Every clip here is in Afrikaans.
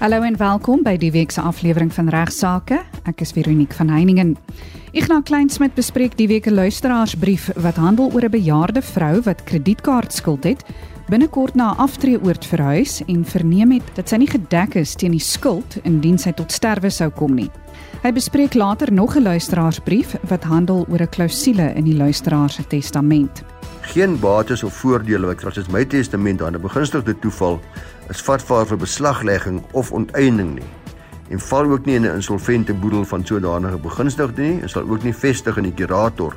Hallo en welkom by die week se aflewering van Regsake. Ek is Veronique van Heiningen. Ignas Kleinsmid bespreek die week 'n luisteraarsbrief wat handel oor 'n bejaarde vrou wat kredietkaartskuld het, binnekort na 'n aftreeoord verhuis en verneem het dat sy nie gedek is teen die skuld indien sy tot sterwe sou kom nie. Hy bespreek later nog 'n luisteraarsbrief wat handel oor 'n klousule in die luisteraar se testament. Geen bates of voordele wat volgens my testament aan 'n begunstigde toeval is vatbaar vir beslaglegging of onteiening nie en val ook nie in 'n insolvente boedel van sodanige begunstigde nie en sal ook nie vestig in die kurator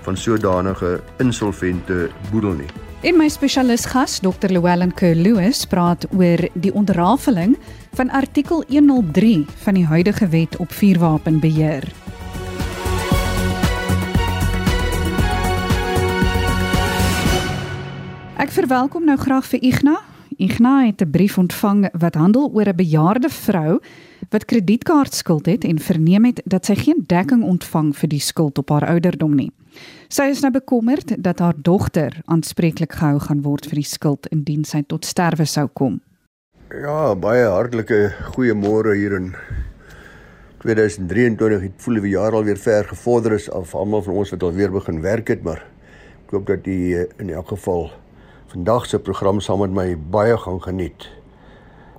van sodanige insolvente boedel nie. En my spesialis gas, Dr. Llewellyn Kerr-Lewis, praat oor die ontrafeling van artikel 103 van die huidige wet op vuurwapenbeheer. Ek verwelkom nou graag vir Ignas. Ignas het 'n brief ontvang wat handel oor 'n bejaarde vrou wat kredietkaartskuld het en verneem het dat sy geen dekking ontvang vir die skuld op haar ouderdom nie. Sy is nou bekommerd dat haar dogter aanspreeklik gehou gaan word vir die skuld indien sy tot sterwe sou kom. Ja, baie hartlike goeiemôre hier in 2023. Dit voel die jaar alweer ver gevorder is af almal van ons wat alweer begin werk het, maar ek hoop dat eh, in elk geval vandag se program saam met my baie gaan geniet.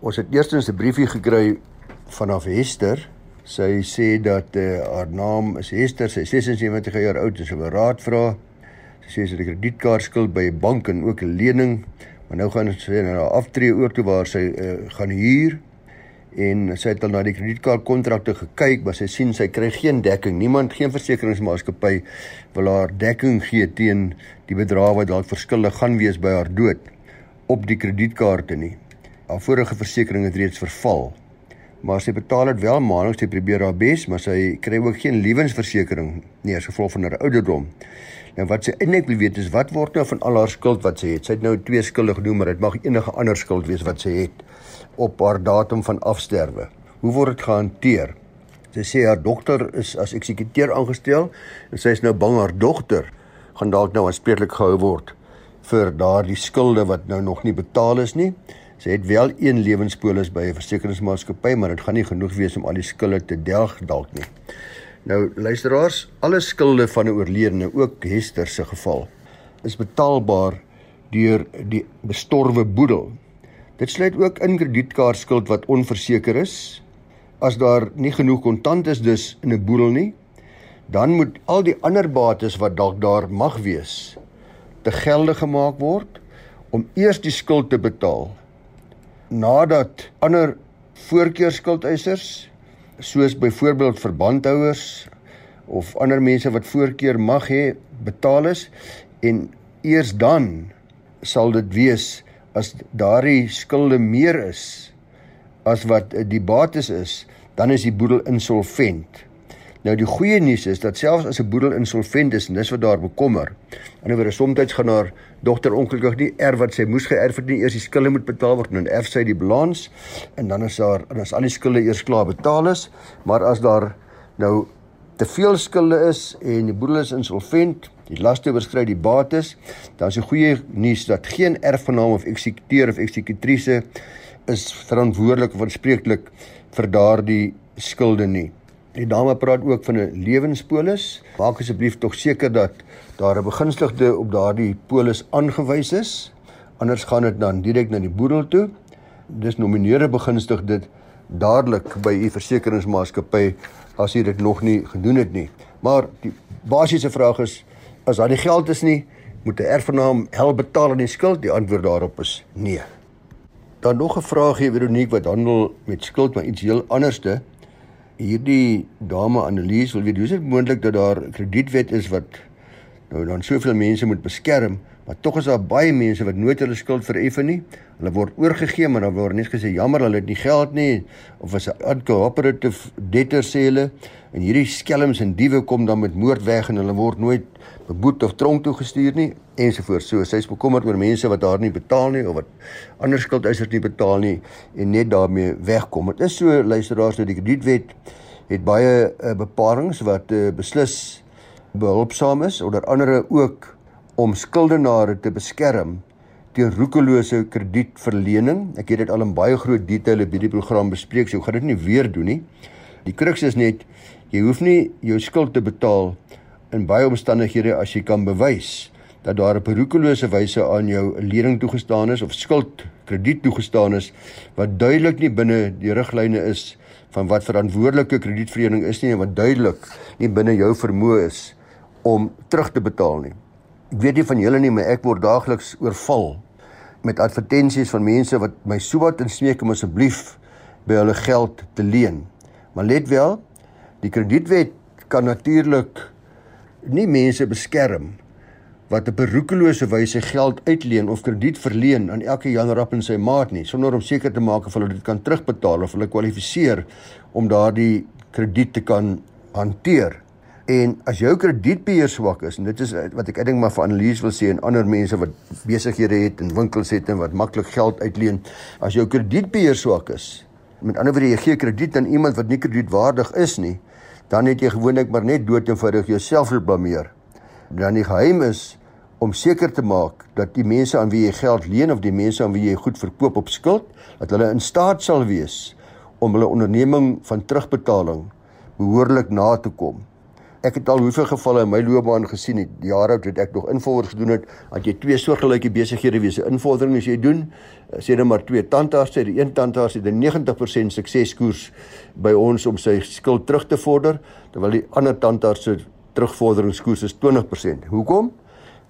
Ons het eerstens 'n briefie gekry vanaf Hester. Sy sê dat uh, haar naam is Hester, sy is 76 jaar oud en sy wil raad vra. Sy sê sy het 'n kredietkaartskuld by 'n bank en ook 'n lening, maar nou gaan sy na haar aftree oor toe waar sy uh, gaan huur en sy het al na die kredietkaartkontrakte gekyk, maar sy sien sy kry geen dekking. Niemand, geen versekeringsmaatskappy wil haar dekking gee teen die bedrag wat dalk verskillik gaan wees by haar dood op die kredietkaarte nie. Haar vorige versekering het reeds verval. Maar sy betaal dit wel maandeliks, sy probeer haar bes, maar sy kry ook geen lewensversekering nie as gevolg van haar ouderdom. Nou wat sy eintlik wil weet is wat word nou van al haar skuld wat sy het? Sy het nou twee skulde genoem, maar dit mag enige ander skuld wees wat sy het op haar datum van afsterwe. Hoe word dit gehanteer? Sy sê haar dogter is as eksekuteur aangestel en sy is nou bang haar dogter gaan dalk nou aanspreeklik gehou word vir daardie skulde wat nou nog nie betaal is nie. Sy het wel een lewenspolis by 'n versekeringsmaatskappy, maar dit gaan nie genoeg wees om al die skulde te delg dalk nie. Nou luisteraars, alle skulde van 'n oorledene, ook Hester se geval, is betaalbaar deur die bestorwe boedel. Dit sluit ook in kredietkaartskuld wat onverseker is. As daar nie genoeg kontant is dus in 'n boedel nie, dan moet al die ander bates wat dalk daar mag wees te gelde gemaak word om eers die skuld te betaal nadat ander voorkeurskuldeisers soos byvoorbeeld verbandhouers of ander mense wat voorkeur mag hê betaal is en eers dan sal dit wees as daardie skulde meer is as wat die bates is, dan is die boedel insolvent. Nou die goeie nuus is dat selfs as 'n boedel insolvent is en dis wat daar bekommer. Anderswoorde soms gaan haar dogter ongelukkig nie erf wat sy moes geërf het nie, eers die skulde moet betaal word en dan erf sy die balans en dan is daar en as al die skulde eers klaar betaal is, maar as daar nou te veel skulde is en die boedel is insolvent, die laste oorskry die bates, is die goeie nuus dat geen erfgenaam of eksekuteur of eksekutrise is verantwoordelik of aanspreeklik vir daardie skulde nie. Die dame praat ook van 'n lewenspolis. Maak asseblief tog seker dat daar 'n begunstigde op daardie polis aangewys is. Anders gaan dit dan direk na die boedel toe. Dis nomineer 'n begunstigde dadelik by u versekeringsmaatskappy as jy dit nog nie gedoen het nie. Maar die basiese vraag is as daar nie geld is nie, moet 'n erfgenaam hel betaal aan die skuld? Die antwoord daarop is nee. Dan nog 'n vraagie Veronique wat handel met skuld maar iets heel anderste. Hierdie dame Annelies wil weet hoe is dit moontlik dat daar 'n kredietwet is wat nou dan soveel mense moet beskerm, maar tog is daar baie mense wat nooit hulle skuld vereffen nie. Hulle word oorgegee maar dan word net gesê jammer hulle het nie geld nie of as 'n uncooperative debtor sê hulle en hierdie skelms en diewe kom dan met moord weg en hulle word nooit beboet of tronk toe gestuur nie ensovoorts. So sy's bekommerd oor mense wat haar nie betaal nie of wat ander skuldeisers nie betaal nie en net daarmee wegkom. Dit is so luisteraars dat die kredietwet het baie uh, bepalinge wat uh, beslis behulpsaam is onder andere ook om skuldenaars te beskerm teen roekelose kredietverlening. Ek het dit al in baie groot detail op hierdie program bespreek, so ek gaan dit nie weer doen nie. Die kruks is net jy hoef nie jou skuld te betaal in baie omstandighede as jy kan bewys dat daar op 'n roekelose wyse aan jou 'n lening toegestaan is of skuld krediet toegestaan is wat duidelik nie binne die riglyne is van wat verantwoordelike kredietverlening is nie en wat duidelik nie binne jou vermoë is om terug te betaal nie. Ek weet nie van julle nie, maar ek word daagliks oorval met advertensies van mense wat my sowat insmeek om asseblief by hulle geld te leen. Maar let wel, die kredietwet kan natuurlik nie mense beskerm wat op 'n roekelose wyse geld uitleen of krediet verleen aan elke Jan Rapp en sy maat nie sonder om seker te maak of hulle dit kan terugbetaal of hulle kwalifiseer om daardie krediet te kan hanteer. En as jou kredietbeheer swak is en dit is wat ek dink maar vir analise wil sê en ander mense wat besighede het en winkels het en wat maklik geld uitleen, as jou kredietbeheer swak is, met ander woorde jy gee krediet aan iemand wat nie kredietwaardig is nie, dan het jy gewoonlik maar net dood eenvoudig jouself blameer. Dan die geheim is om seker te maak dat die mense aan wie jy geld leen of die mense aan wie jy goed verkoop op skuld, dat hulle in staat sal wees om hulle onderneming van terugbetaling behoorlik na te kom. Ek het al hoeveel gevalle in my loopbaan gesien het, jare oud het ek nog invordering gedoen het, dat jy twee soortgelyke besighede wees, invordering as jy doen, sê net maar twee tandarts sê die een tandarts het 'n 90% sukseskoers by ons om sy skuld terug te vorder, terwyl die ander tandarts se terugvorderingskoers is 20%. Hoekom?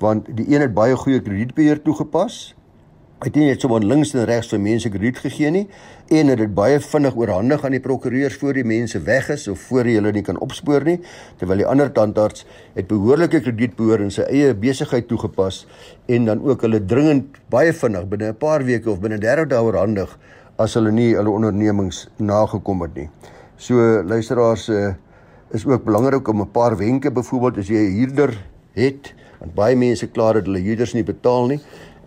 want die een het baie goeie kredietbeheer toegepas. Hy het nie net sommer links en regs vir mense krediet gegee nie en het dit baie vinnig oorhandig aan die prokureurs voor die mense weg is of voor jy hulle nie kan opspoor nie terwyl die ander tandarts het behoorlike kredietbeheer in sy eie besigheid toegepas en dan ook hulle dringend baie vinnig binne 'n paar weke of binne 30 dae oorhandig as hulle nie hulle ondernemings nagekom het nie. So luisteraars uh, is ook belangrik om 'n paar wenke byvoorbeeld as jy 'n huurder het want baie mense kla dat hulle huurders nie betaal nie.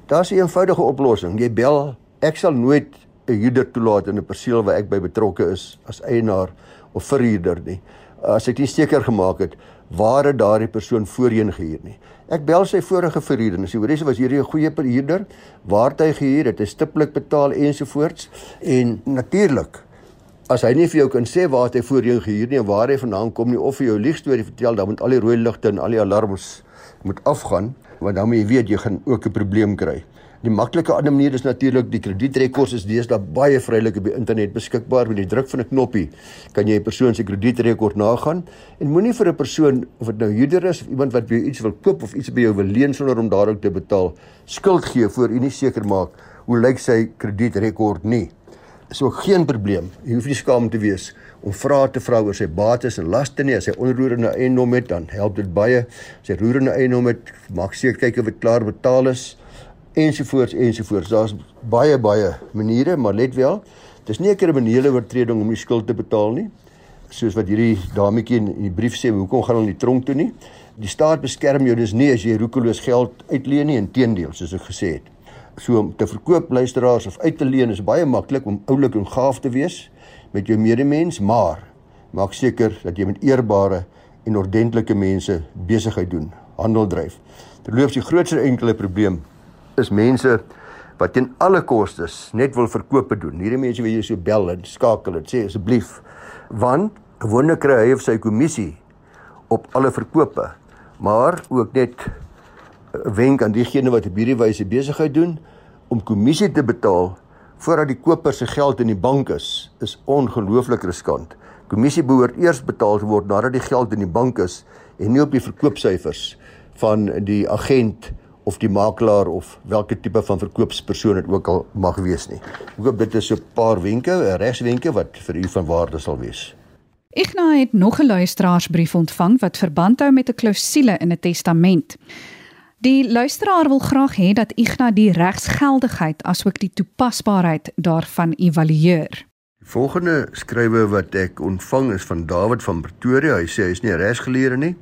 Daar's 'n eenvoudige oplossing. Jy bel, ek sal nooit 'n huurder toelaat in 'n perseel waar ek by betrokke is as eienaar of verhuurder nie. As ek nie seker gemaak het waar het daardie persoon voorheen gehuur nie. Ek bel sy vorige verhuurder en sê hoor, hy was hierdie 'n goeie verhuurder, waar het hy gehuur? Het hy stiptelik betaal ensovoorts? En natuurlik As hy nie vir jou kan sê waar hy voorheen gehuur nie en waar hy vandaan kom nie of vir jou lieg storie vertel, dan moet al die rooi ligte en al die alarms moet afgaan want dan moet jy weet jy gaan ook 'n probleem kry. Die maklike ander manier is natuurlik die kredietrekords is deesdae baie vrylik op die internet beskikbaar met die druk van 'n knoppie kan jy 'n persoon se kredietrekord nagaan en moenie vir 'n persoon of dit nou huurder is of iemand wat by jou iets wil koop of iets by jou wil leen sonder om daarop te betaal skuld gee voor u nie seker maak hoe lyk sy kredietrekord nie. Is ook geen probleem. Jy hoef nie skaam te wees om vrae te vra oor sy bates en laste nie. As hy onroerende eiendom het, dan help dit baie. As hy roerende eiendom het, maak seker kyk of dit klaar betaal is ensovoorts ensovoorts. Daar's baie baie maniere, maar let wel, dis nie 'n kriminele oortreding om die skuld te betaal nie. Soos wat hierdie dametjie in die brief sê, hoekom gaan hulle nie tronk toe nie? Die staat beskerm jou dus nie as jy roekeloos geld uitleen nie, inteendeel, soos ek gesê het. So om te verkoop luisteraars of uit te leen is baie maklik om oulik en gaaf te wees met jou medemens, maar maak seker dat jy met eerbare en ordentlike mense besigheid doen, handel dryf. Terloops, die grootste enkele probleem is mense wat teen alle kostes net wil verkope doen. Hierdie mense wie jy so bel en skakel en sê asseblief, want gewoonlik kry hy of sy kommissie op alle verkope, maar ook net 'n wenk aan diegene wat op hierdie wyse besigheid doen om kommissie te betaal voordat die koper se geld in die bank is, is ongelooflik riskant. Kommissie behoort eers betaal te word nadat die geld in die bank is en nie op die verkoopsyfers van die agent of die makelaar of watter tipe van verkoopspersoon dit ook al mag wees nie. Ek hoop dit is so 'n paar wenke, regswenke wat vir u van waarde sal wees. Igna het nog 'n luisteraarsbrief ontvang wat verband hou met 'n klousule in 'n testament. Die luisteraar wil graag hê dat Ignas die regsgeldigheid asook die toepasbaarheid daarvan evalueer. Die volgende skrywe wat ek ontvang is van David van Pretoria. Hy sê hy is nie regsgeleerde nie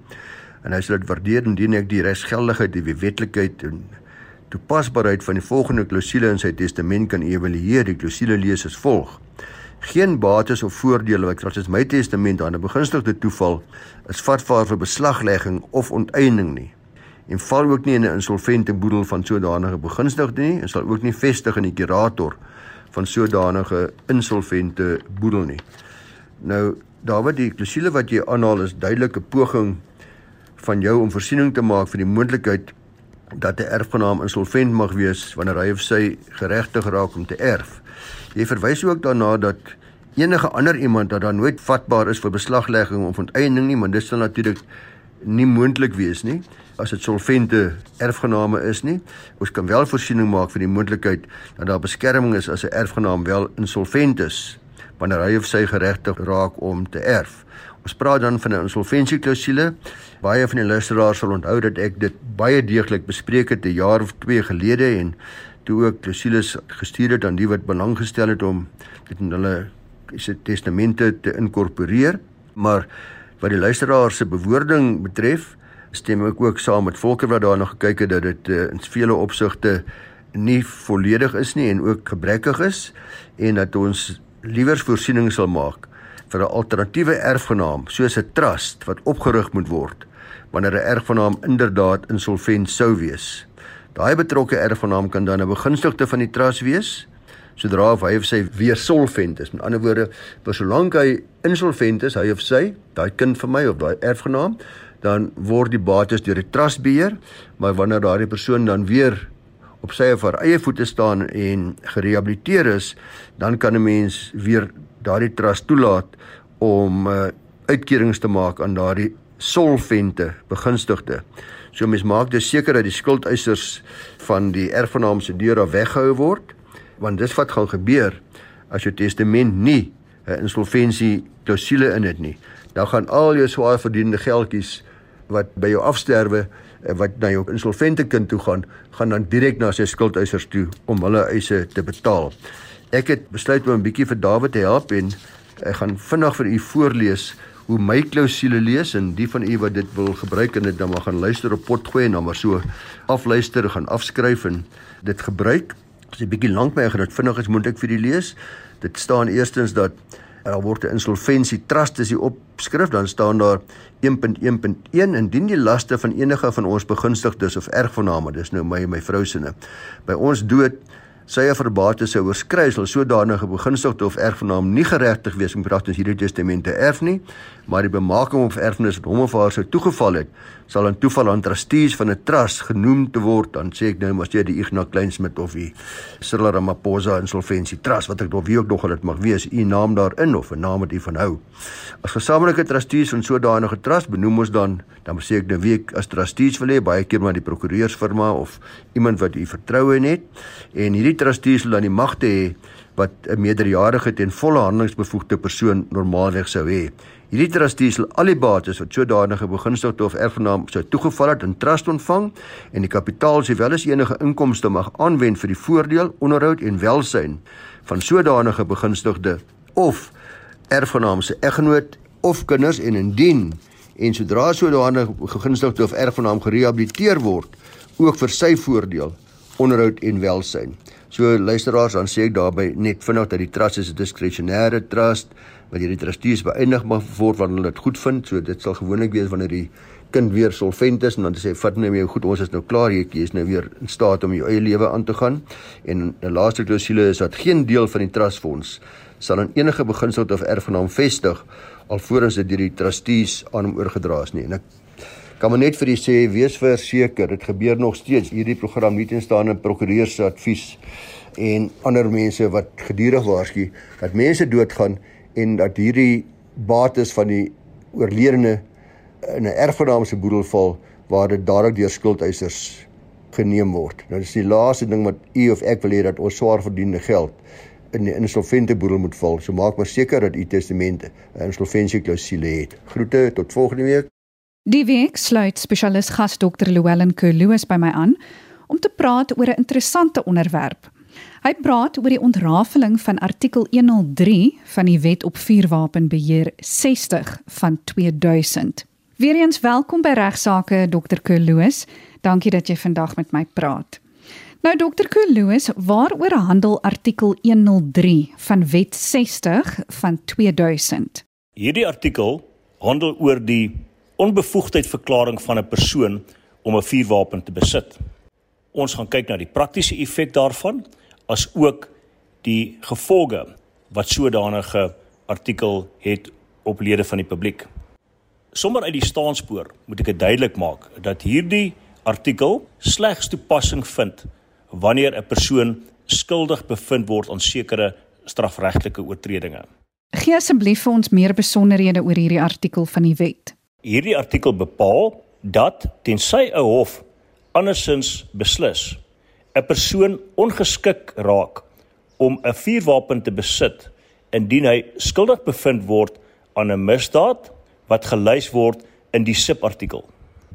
en hy sê dit waardeer indien ek die regsgeldigheid, die wetlikheid en toepasbaarheid van die volgende klousule in sy testament kan evalueer. Die klousule lees as volg: Geen bates of voordele wat volgens my testament aan 'n begunstigde toeval is vatbaar vir beslaglegging of onteiening nie en val ook nie in 'n insolvente boedel van sodanige begunstigde nie en sal ook nie vestig in die kurator van sodanige insolvente boedel nie. Nou Dawid, die klousule wat jy aanhaal is duidelike poging van jou om voorsiening te maak vir die moontlikheid dat 'n erfgenaam insolvent mag wees wanneer hy of sy geregtig raak om te erf. Jy verwys ook daarna dat enige ander iemand dat dan nooit vatbaar is vir beslaglegging of onteiening nie, maar dit sal natuurlik nie moontlik wees nie as dit solvente erfgename is nie. Ons kan wel voorsiening maak vir die moontlikheid dat daar beskerming is as 'n erfgenaam wel insolvent is wanneer hy of sy geregtig raak om te erf. Ons praat dan van 'n insolvensieklausule. Baie van die luisteraars sal onthou dat ek dit baie deeglik bespreek het 'n jaar of 2 gelede en toe ook klausules gestuur het aan die wat belang gestel het om dit in hulle se testamente te inkorporeer. Maar wat die luisteraar se bewoording betref, stem ek ook saam met Volker wat daarna gekyk het dat dit uh, in vele opsigte nie volledig is nie en ook gebrekkig is en dat ons liewer voorsiening sal maak vir 'n alternatiewe erfgenaam soos 'n trust wat opgerig moet word wanneer 'n erfgenaam inderdaad insolvent sou wees. Daai betrokke erfgenaam kan dan 'n begunstigde van die trust wees sodra hy of sy weer solvent is. Met ander woorde, vir solank hy insolvent is, hy of sy, daai kind vir my of daai erfgenaam, dan word die bates deur die trust beheer, maar wanneer daardie persoon dan weer op sy of haar eie voete staan en gerehabiliteer is, dan kan 'n mens weer daardie trust toelaat om uh, uitkerings te maak aan daardie solvente begunstigde. So mens maak dus seker dat die skuldeisers van die erfgenaam se deur af weggehou word, want dis wat gaan gebeur as jou testament nie 'n insolventie klousule in dit nie. Dan gaan al jou swaar verdiende geldjies wat by jou afsterwe wat na jou insolvente kind toe gaan, gaan dan direk na sy skuldeisers toe om hulle eise te betaal. Ek het besluit om 'n bietjie vir Dawid te help en ek gaan vinnig vir u voorlees hoe my klousule lees en die van u wat dit wil gebruik en dit dan maar gaan luister op potgooi en dan maar so afluister gaan afskryf en dit gebruik. Dit is 'n bietjie lank my gedit vinnig is moet ek vir u lees. Dit staan eerstens dat daar word 'n insolventie trust is die opskrif dan staan daar 1.1.1 indien die laste van enige van ons begunstigdes of erfgename dis nou my en my vrou se ne by ons dood sy verbate sou oorskry sal sodanige begunstigde of erfgenaam nie geregtig wees om pragtig hierdie testamente erf nie, maar die bemaking of erfenis wat hom of haar sou toegeval het, sal aan toeval aan trustees van 'n trust genoem te word. Dan sê ek nou maar steeds die Ignas Kleinsmid of die Cyril Ramaphosa Insolventie Trust wat ek dalk wie ook nog dit mag wees, u naam daarin of 'n naam wat u van hou. As gesamentlike trustees van sodanige trust benoem ons dan, dan sê ek nou wie as trustees wil hê, baie keer maar die prokureursfirma of iemand wat u vertroue het en hierdie trustees sal dan die magte hê wat 'n meerderjarige ten volle handelingsbevoegde persoon normaalweg sou hê. Hierdie trustees sal al die bates wat sodanige begunstigde of erfgenaam sou toegeval het in trust ontvang en die kapitaal sowel as enige inkomste mag aanwend vir die voordeel, onderhoud en welsyn van sodanige begunstigde of erfgenaam se eggenoot of kinders en indien en sodra sodanige begunstigde of erfgenaam gerehabiliteer word ook vir sy voordeel, onderhoud en welsyn. So luisteraars, dan sê ek daarby net vinnig dat die trust is 'n diskresionêre trust wat hierdie trustees beëindig mag word wanneer hulle dit goed vind. So dit sal gewoonlik wees wanneer die kind weer solvent is en dan sê vat nou jou goed, ons is nou klaar, jy is nou weer in staat om jou eie lewe aan te gaan. En 'n laaste klousule is dat geen deel van die trustfonds sal aan enige beginsel of erfgenaam vestig alvorens dit deur die trustees aan hom oorgedra is nie. En ek kan maar net vir u sê wees verseker dit gebeur nog steeds hierdie program nie tenstaan 'n prokureur se advies en ander mense wat gedurig waarsku dat mense doodgaan en dat hierdie bates van die oorledene in 'n erfgenaam se boedel val waar dit dadelik deur skuldeisers geneem word. Nou dis die laaste ding wat u of ek wil hê dat ons swaar verdiende geld in die insolvente boedel moet val. So maak maar seker dat u testamente 'n insolventie klousule het. Groete tot volgende week. Die week sluit spesialis gas Dr. Llewellyn Kerloos by my aan om te praat oor 'n interessante onderwerp. Hy praat oor die ontrafeling van artikel 103 van die Wet op Vuurwapenbeheer 60 van 2000. Weereens welkom by regsaake Dr. Kerloos. Dankie dat jy vandag met my praat. Nou Dr. Kerloos, waaroor handel artikel 103 van Wet 60 van 2000? Hierdie artikel handel oor die onbevoegdheid verklaring van 'n persoon om 'n vuurwapen te besit. Ons gaan kyk na die praktiese effek daarvan as ook die gevolge wat sodanige artikel het op lede van die publiek. Sommer uit die staanspoor moet ek dit duidelik maak dat hierdie artikel slegs toepassing vind wanneer 'n persoon skuldig bevind word aan sekere strafregtelike oortredinge. Gee asseblief vir ons meer besonderhede oor hierdie artikel van die wet. Hierdie artikel bepaal dat tensy 'n hof andersins beslis 'n persoon ongeskik raak om 'n vuurwapen te besit indien hy skuldig bevind word aan 'n misdaad wat gelys word in die subartikel.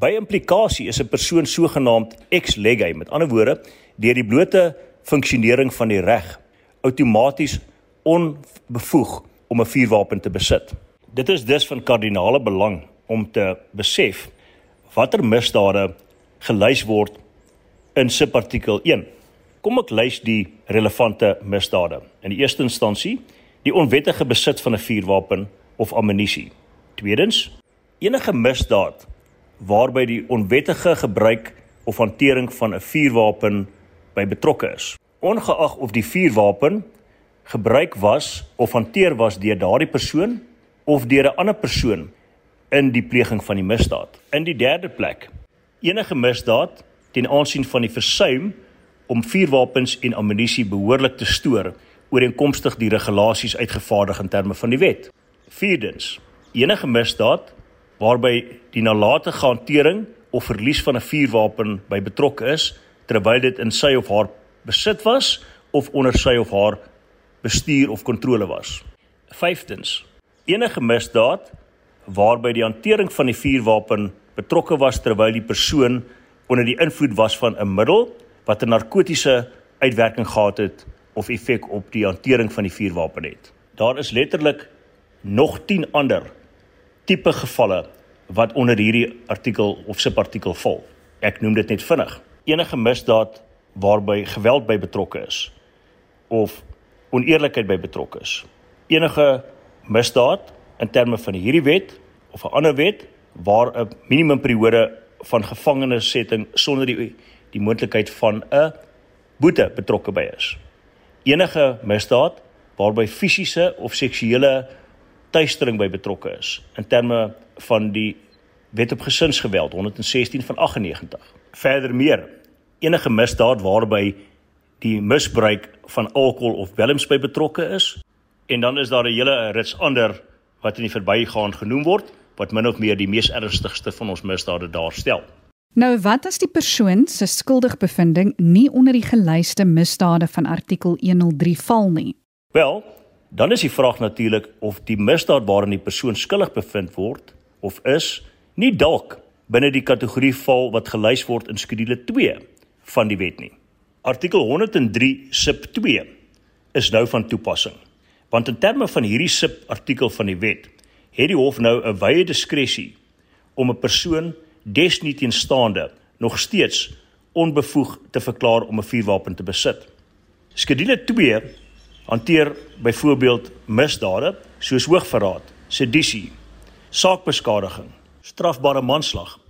By implikasie is 'n persoon sogenaamd ex lege, met ander woorde, deur die blote funksionering van die reg outomaties onbevoeg om 'n vuurwapen te besit. Dit is dus van kardinale belang om te besef watter misdade gelys word in subartikel 1. Kom ek lys die relevante misdade. In die eerste instansie, die onwettige besit van 'n vuurwapen of ammunisie. Tweedens, enige misdaad waarby die onwettige gebruik of hantering van 'n vuurwapen by betrokke is. Ongeag of die vuurwapen gebruik was of hanteer was deur daardie persoon of deur 'n ander persoon in die pleging van die misdaad. In die derde plek, enige misdaad ten aansien van die versuim om vuurwapens en ammunisie behoorlik te stoor ooreenkomstig die regulasies uitgevaardig in terme van die wet. Vierdens, enige misdaad waarby die nalatige hantering of verlies van 'n vuurwapen by betrokke is terwyl dit in sy of haar besit was of onder sy of haar bestuur of kontrole was. Vyftens, enige misdaad waarby die hantering van die vuurwapen betrokke was terwyl die persoon onder die invloed was van 'n middel wat 'n narkotiese uitwerking gehad het of effek op die hantering van die vuurwapen het. Daar is letterlik nog 10 ander tipe gevalle wat onder hierdie artikel of subartikel val. Ek noem dit net vinnig. Enige misdaad waarby geweld by betrokke is of oneerlikheid by betrokke is. Enige misdaad in terme van hierdie wet of 'n ander wet waar 'n minimumperiode van gevangenissetting sonder die die moontlikheid van 'n boete betrokke by is. Enige misdaad waarby fisiese of seksuele tuistering by betrokke is in terme van die Wet op Gesinsgeweld 116 van 98. Verder meer, enige misdaad waarby die misbruik van alkohol of dwelms by betrokke is en dan is daar 'n hele rits ander wat in die verbygaan genoem word wat min of meer die mees ernstigste van ons misdade daarstel. Nou wat as die persoon se skuldigbevinding nie onder die gelyste misdade van artikel 103 val nie? Wel, dan is die vraag natuurlik of die misdaad waarin die persoon skuldig bevind word of is nie dalk binne die kategorie val wat gelys word in skedule 2 van die wet nie. Artikel 103 sub 2 is nou van toepassing. Want in terme van hierdie subartikel van die wet, het die hof nou 'n wye diskresie om 'n persoon desnieteenstaande nog steeds onbevoeg te verklaar om 'n vuurwapen te besit. Skedule 2 hanteer byvoorbeeld misdade soos hoogverraad, sedisie, saakbeskadiging, strafbare manslag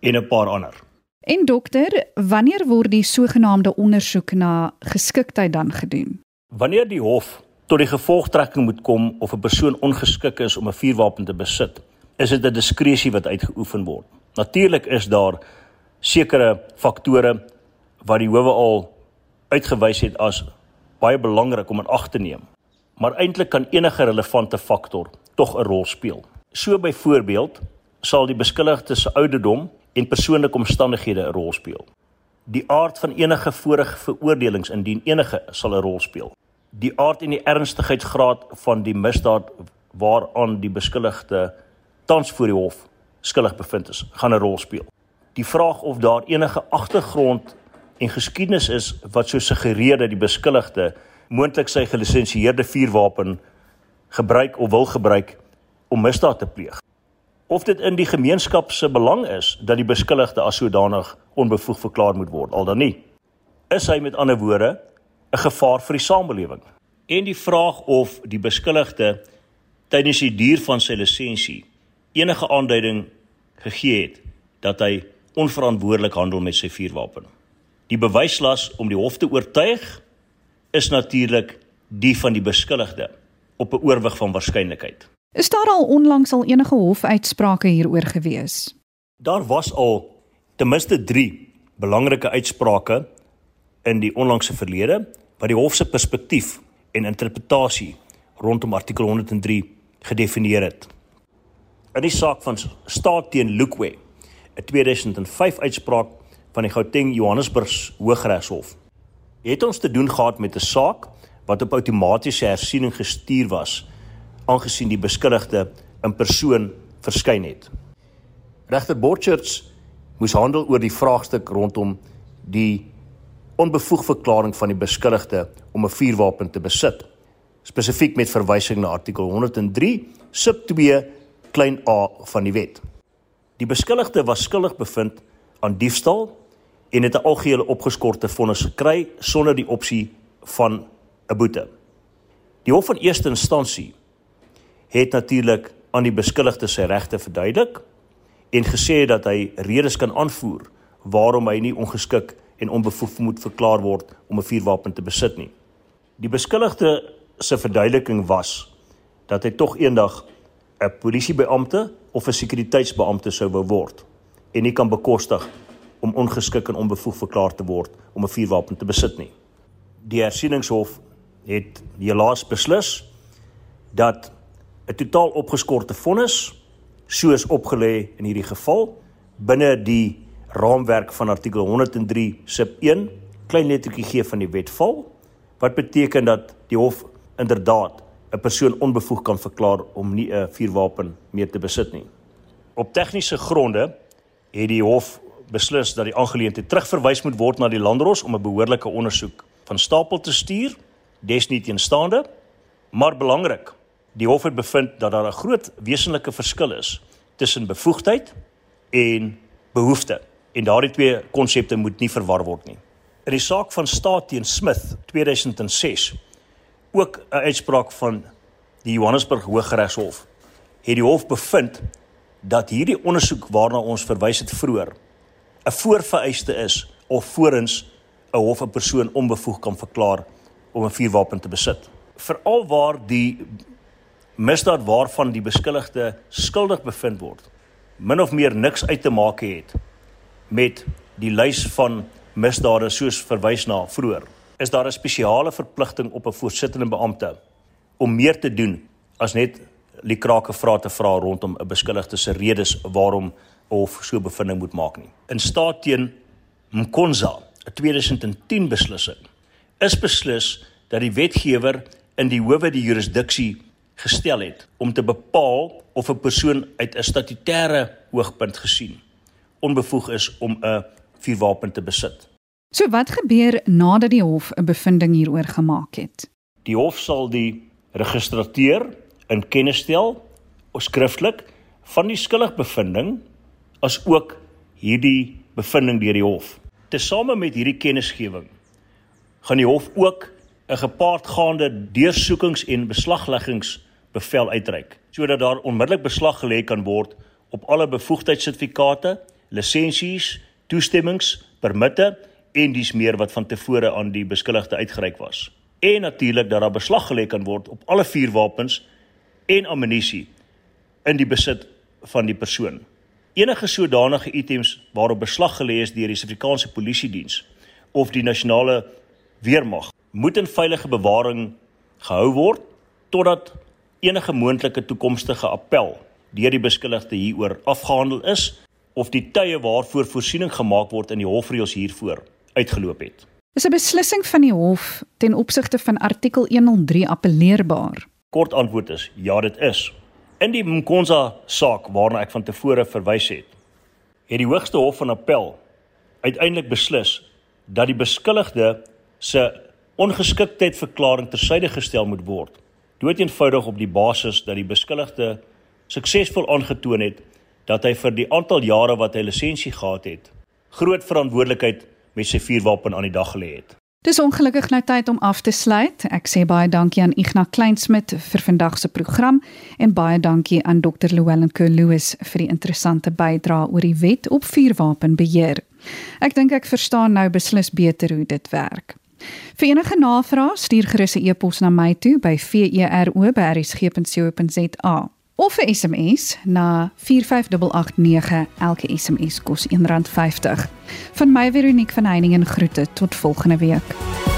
en 'n paar ander. En dokter, wanneer word die sogenaamde ondersoek na geskiktheid dan gedoen? Wanneer die hof tot die gevolgtrekking moet kom of 'n persoon ongeskik is om 'n vuurwapen te besit, is dit 'n diskresie wat uitgeoefen word. Natuurlik is daar sekere faktore wat die howe al uitgewys het as baie belangrik om in ag te neem. Maar eintlik kan enige relevante faktor tog 'n rol speel. So byvoorbeeld sal die beskuldigde se ouderdom en persoonlike omstandighede 'n rol speel. Die aard van enige vorige veroordelings indien enige sal 'n rol speel. Die aard en die ernstigheidsgraad van die misdaad waaraan die beskuldigde tans voor die hof skuldig bevind is, gaan 'n rol speel. Die vraag of daar enige agtergrond en geskiedenis is wat sou suggereer dat die beskuldigde moontlik sy gelisensieerde vuurwapen gebruik of wil gebruik om misdaad te pleeg of dit in die gemeenskap se belang is dat die beskuldigde as sodanig onbevoeg verklaar moet word al dan nie is hy met ander woorde 'n gevaar vir die samelewing en die vraag of die beskuldigde tydens die duur van sy lisensie enige aanduiding gegee het dat hy onverantwoordelik handel met sy vuurwapen. Die bewyslas om die hof te oortuig is natuurlik die van die beskuldigde op 'n oorwig van waarskynlikheid. Is daar al onlangs al enige hofuitsprake hieroor gewees? Daar was al ten minste 3 belangrike uitsprake in die onlangse verlede wat die hof se perspektief en interpretasie rondom artikel 103 gedefinieer het. In die saak van staat teen Lukwe, 'n 2005 uitspraak van die Gauteng Johannesburg Hooggeregshof, het ons te doen gehad met 'n saak wat op outomatiese hersiening gestuur was aangesien die beskuldigde in persoon verskyn het. Regter Borchers moes handel oor die vraagstuk rondom die onbevoeg verklaring van die beskuldigde om 'n vuurwapen te besit spesifiek met verwysing na artikel 103 sub 2 klein a van die wet. Die beskuldigde was skuldig bevind aan diefstal en het 'n algehele opgeskorte vonnis gekry sonder die opsie van 'n boete. Die hof van eerste instansie het natuurlik aan die beskuldigde sy regte verduidelik en gesê dat hy redes kan aanvoer waarom hy nie ongeskik en onbevoeg moet verklaar word om 'n vuurwapen te besit nie. Die beskuldigde se verduideliking was dat hy tog eendag 'n polisiebeampte of 'n sekuriteitsbeampte sou wou word en nie kan bekostig om ongeskik en onbevoeg verklaar te word om 'n vuurwapen te besit nie. Die hersieningshof het helaas beslis dat 'n totaal opgeskorte vonnis soos opgelê in hierdie geval binne die raamwerk van artikel 103 sub 1 klein lettertjie G van die wet val wat beteken dat die hof inderdaad 'n persoon onbevoeg kan verklaar om nie 'n vuurwapen meer te besit nie. Op tegniese gronde het die hof beslis dat die aangeleentheid terugverwys moet word na die landdros om 'n behoorlike ondersoek van stapel te stuur, desnieteenstaande, maar belangrik, die hof het bevind dat daar 'n groot wesenlike verskil is tussen bevoegdheid en behoefte en daardie twee konsepte moet nie verwar word nie. In die saak van staat teen Smith 2006 ook 'n uitspraak van die Johannesburg Hooggeregshof het die hof bevind dat hierdie ondersoek waarna ons verwys het vroeër 'n voorvereiste is of voorins 'n hof 'n persoon onbevoeg kan verklaar om 'n vuurwapen te besit. Veral waar die misdaad waarvan die beskuldigde skuldig bevind word min of meer niks uit te maak het met die lys van misdade soos verwys na vroeër is daar 'n spesiale verpligting op 'n voorsittende beampte om meer te doen as net liekrake vrae te vra rondom 'n beskuldigde se redes waarom of so bevinding moet maak nie. In staat teen Mkonza, 'n 2010 beslissing, is beslis dat die wetgewer in die howe die jurisdiksie gestel het om te bepaal of 'n persoon uit 'n statutêre oogpunt gesien onbevoeg is om 'n vuurwapen te besit. So wat gebeur nadat die hof 'n bevinding hieroor gemaak het? Die hof sal die registrateur in kennis stel of skriftelik van die skuldigbevinding as ook hierdie bevinding deur die hof. Tesame met hierdie kennisgewing gaan die hof ook 'n gepaardgaande deursoekings en beslagleggingsbevel uitreik sodat daar onmiddellik beslag gelê kan word op alle bevoegdheidssertifikate, lisensies, toestemmings, permitte en dis meer wat van tevore aan die beskuldigde uitgereik was. En natuurlik dat daar beslag gelê kan word op alle vuurwapens en ammunisie in die besit van die persoon. Enige sodanige items waarop beslag gelê is deur die Suid-Afrikaanse Polisie Diens of die nasionale weermag moet in veilige bewaring gehou word totdat enige moontlike toekomstige appel deur die beskuldigde hieroor afgehandel is of die tye waarvoor voorsiening gemaak word in die hofreëls hiervoor uitgeloop het. Is 'n beslissing van die hof ten opsigte van artikel 103 appelleerbaar? Kort antwoord is ja, dit is. In die Mkonza saak waarna ek van tevore verwys het, het die Hoogste Hof van Appel uiteindelik beslis dat die beskuldigde se ongeskiktheid verklaring tersyde gestel moet word. Dood eenvoudig op die basis dat die beskuldigde suksesvol aangetoon het dat hy vir die aantal jare wat hy lisensie gehad het, groot verantwoordelikheid met sy vuurwapen aan die dag gelê het. Dis ongelukkig nou tyd om af te sluit. Ek sê baie dankie aan Ignas Kleinsmid vir vandag se program en baie dankie aan Dr. Llewellyn Kerloos vir die interessante bydrae oor die wet op vuurwapenbeheer. Ek dink ek verstaan nou beslis beter hoe dit werk. Vir enige navrae stuur gerus 'n e-pos na my toe by vero@rsg.co.za of 'n SMS na 45889. Elke SMS kos R1.50. Van my Veronique van Heiningen groete tot volgende week.